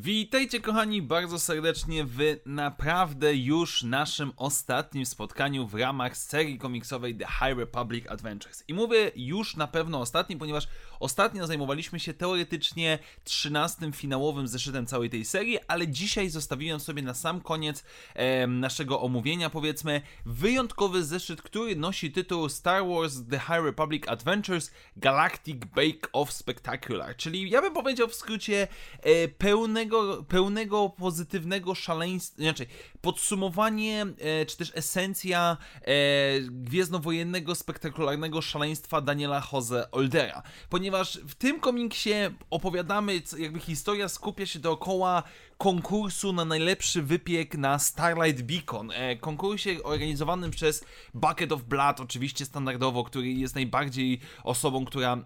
Witajcie kochani bardzo serdecznie w naprawdę już naszym ostatnim spotkaniu w ramach serii komiksowej The High Republic Adventures. I mówię już na pewno ostatnim, ponieważ ostatnio zajmowaliśmy się teoretycznie 13 finałowym zeszytem całej tej serii, ale dzisiaj zostawiłem sobie na sam koniec e, naszego omówienia powiedzmy wyjątkowy zeszyt, który nosi tytuł Star Wars The High Republic Adventures Galactic Bake Off Spectacular, czyli ja bym powiedział w skrócie e, pełnego pełnego, pełnego pozytywnego szaleństwa, znaczy podsumowanie, e, czy też esencja e, gwiezdnowojennego, spektakularnego szaleństwa Daniela Jose Oldera. Ponieważ w tym komiksie opowiadamy, jakby historia skupia się dookoła konkursu na najlepszy wypiek na Starlight Beacon. E, konkursie organizowanym przez Bucket of Blood, oczywiście standardowo, który jest najbardziej osobą, która...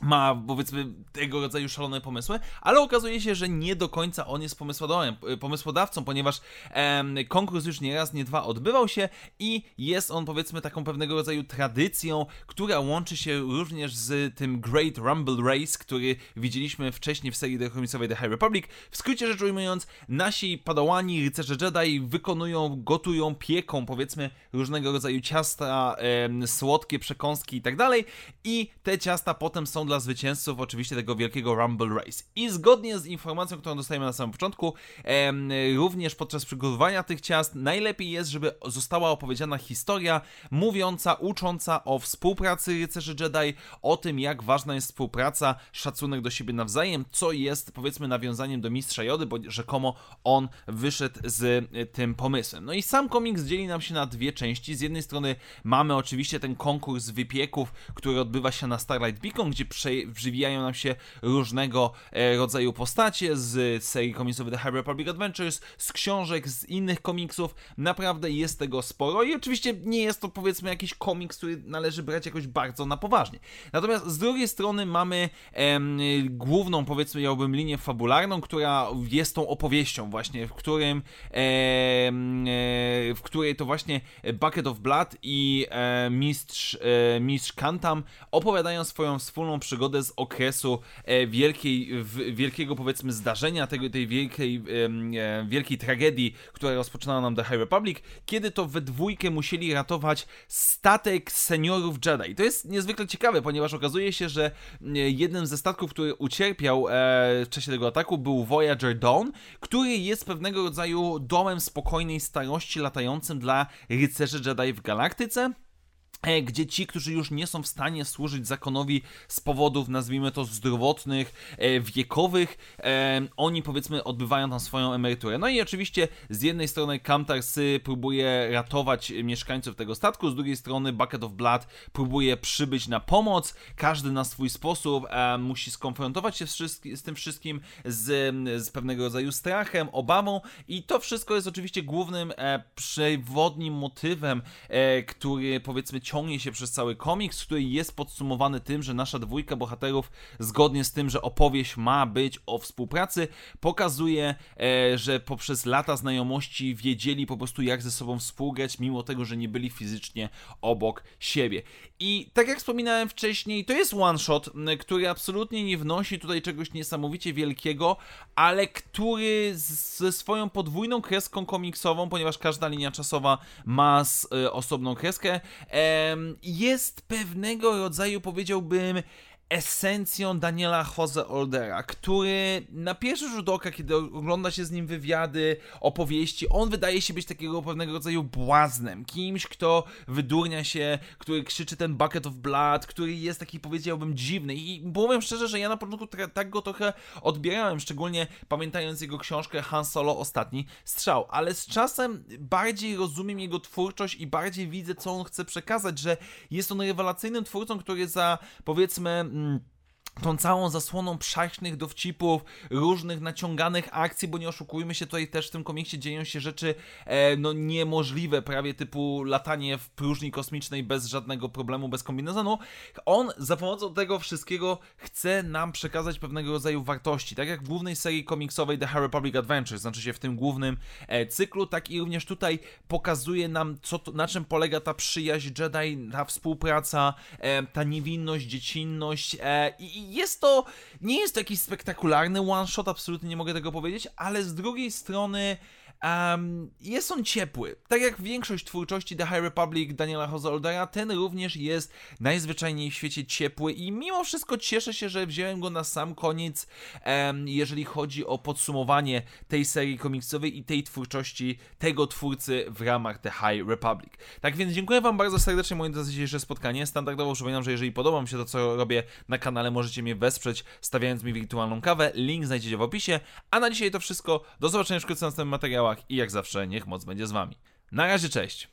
ma powiedzmy tego rodzaju szalone pomysły, ale okazuje się, że nie do końca on jest pomysłodawcą, ponieważ em, konkurs już nie raz, nie dwa odbywał się i jest on powiedzmy taką pewnego rodzaju tradycją, która łączy się również z tym Great Rumble Race, który widzieliśmy wcześniej w serii komiksowej The High Republic. W skrócie rzecz ujmując, nasi padałani, rycerze Jedi wykonują, gotują, pieką powiedzmy różnego rodzaju ciasta, em, słodkie przekąski i tak dalej i te ciasta potem są dla zwycięzców oczywiście tego wielkiego Rumble Race. I zgodnie z informacją, którą dostajemy na samym początku, również podczas przygotowania tych ciast, najlepiej jest, żeby została opowiedziana historia mówiąca, ucząca o współpracy rycerzy Jedi, o tym, jak ważna jest współpraca, szacunek do siebie nawzajem, co jest powiedzmy nawiązaniem do Mistrza Jody, bo rzekomo on wyszedł z e, tym pomysłem. No i sam komiks dzieli nam się na dwie części. Z jednej strony mamy oczywiście ten konkurs wypieków, który odbywa się na Starlight Beacon, gdzie wżywiają nam się różnego e, rodzaju postacie z serii komiksowej The High Republic Adventures, z książek, z innych komiksów. Naprawdę jest tego sporo i oczywiście nie jest to powiedzmy jakiś komiks, który należy brać jakoś bardzo na poważnie. Natomiast z drugiej strony mamy em, główną powiedzmy miałbym linię fabularną, która jest tą opowieścią właśnie, w którym em, e, w której to właśnie Bucket of Blood i e, mistrz, e, mistrz Kantam opowiadają swoją wspólną przygodę z okresu e, wielkiej, wielkiego powiedzmy zdarzenia, tego, tej wielkiej, wielkiej tragedii, która rozpoczynała nam The High Republic, kiedy to we dwójkę musieli ratować statek seniorów Jedi. To jest niezwykle ciekawe, ponieważ okazuje się, że jednym ze statków, który ucierpiał w czasie tego ataku był Voyager Dawn, który jest pewnego rodzaju domem spokojnej starości latającym dla rycerzy Jedi w galaktyce. E, gdzie ci, którzy już nie są w stanie służyć zakonowi z powodów, nazwijmy to, zdrowotnych, e, wiekowych, e, oni powiedzmy odbywają tam swoją emeryturę. No i oczywiście z jednej strony Kamtarsy próbuje ratować mieszkańców tego statku, z drugiej strony Bucket of Blood próbuje przybyć na pomoc, każdy na swój sposób musi skonfrontować się z, tym wszystkim z, z, pewnego rodzaju strachem, obawą i to wszystko jest oczywiście głównym przewodnim motywem, który powiedzmy ciągnie się przez cały komiks, który jest podsumowany tym, że nasza dwójka bohaterów, zgodnie z tym, że opowieść ma być o współpracy, pokazuje, e, że poprzez lata znajomości wiedzieli po prostu jak ze sobą współgrać, mimo tego, że nie byli fizycznie obok siebie. I tak jak wspominałem wcześniej, to jest one shot, który absolutnie nie wnosi tutaj czegoś niesamowicie wielkiego, ale który ze swoją podwójną kreską komiksową, ponieważ każda linia czasowa ma e, osobną kreskę, jest pewnego rodzaju, powiedziałbym, esencją Daniela Jose Oldera, który na pierwszy rzut oka, kiedy ogląda się z nim wywiady, opowieści, on wydaje się być takiego pewnego rodzaju błaznem, kimś, kto wydurnia się, który krzyczy ten bucket of blood, który jest taki powiedziałbym dziwny. I powiem szczerze, że ja na początku tak go trochę odbierałem, szczególnie pamiętając jego książkę Han Solo Ostatni Strzał, ale z czasem bardziej rozumiem jego twórczość i bardziej widzę, co on chce przekazać, że jest on rewelacyjnym twórcą, który za powiedzmy Mm, tą całą zasłoną przaśnych dowcipów, różnych naciąganych akcji, bo nie oszukujmy się, tutaj też w tym komiksie dzieją się rzeczy e, no niemożliwe, prawie typu latanie w próżni kosmicznej bez żadnego problemu, bez kombinezonu. On za pomocą tego wszystkiego chce nam przekazać pewnego rodzaju wartości, tak jak w głównej serii komiksowej The High Republic Adventures, znaczy się w tym głównym e, cyklu, tak i również tutaj pokazuje nam, co to, na czym polega ta przyjaźń Jedi, ta współpraca, e, ta niewinność, dziecinność e, i jest to, nie jest to jakiś spektakularny one-shot, absolutnie nie mogę tego powiedzieć, ale z drugiej strony Um, jest on ciepły. Tak jak większość twórczości The High Republic Daniela Hozoldera, ten również jest najzwyczajniej w świecie ciepły i mimo wszystko cieszę się, że wziąłem go na sam koniec, um, jeżeli chodzi o podsumowanie tej serii komiksowej i tej twórczości tego twórcy w ramach The High Republic. Tak więc dziękuję Wam bardzo serdecznie moje dzisiejsze spotkanie. Standardowo przypominam, że jeżeli podoba mi się to, co robię na kanale, możecie mnie wesprzeć stawiając mi wirtualną kawę. Link znajdziecie w opisie. A na dzisiaj to wszystko. Do zobaczenia wkrótce w następnym materiałach i jak zawsze niech moc będzie z Wami. Na razie, cześć!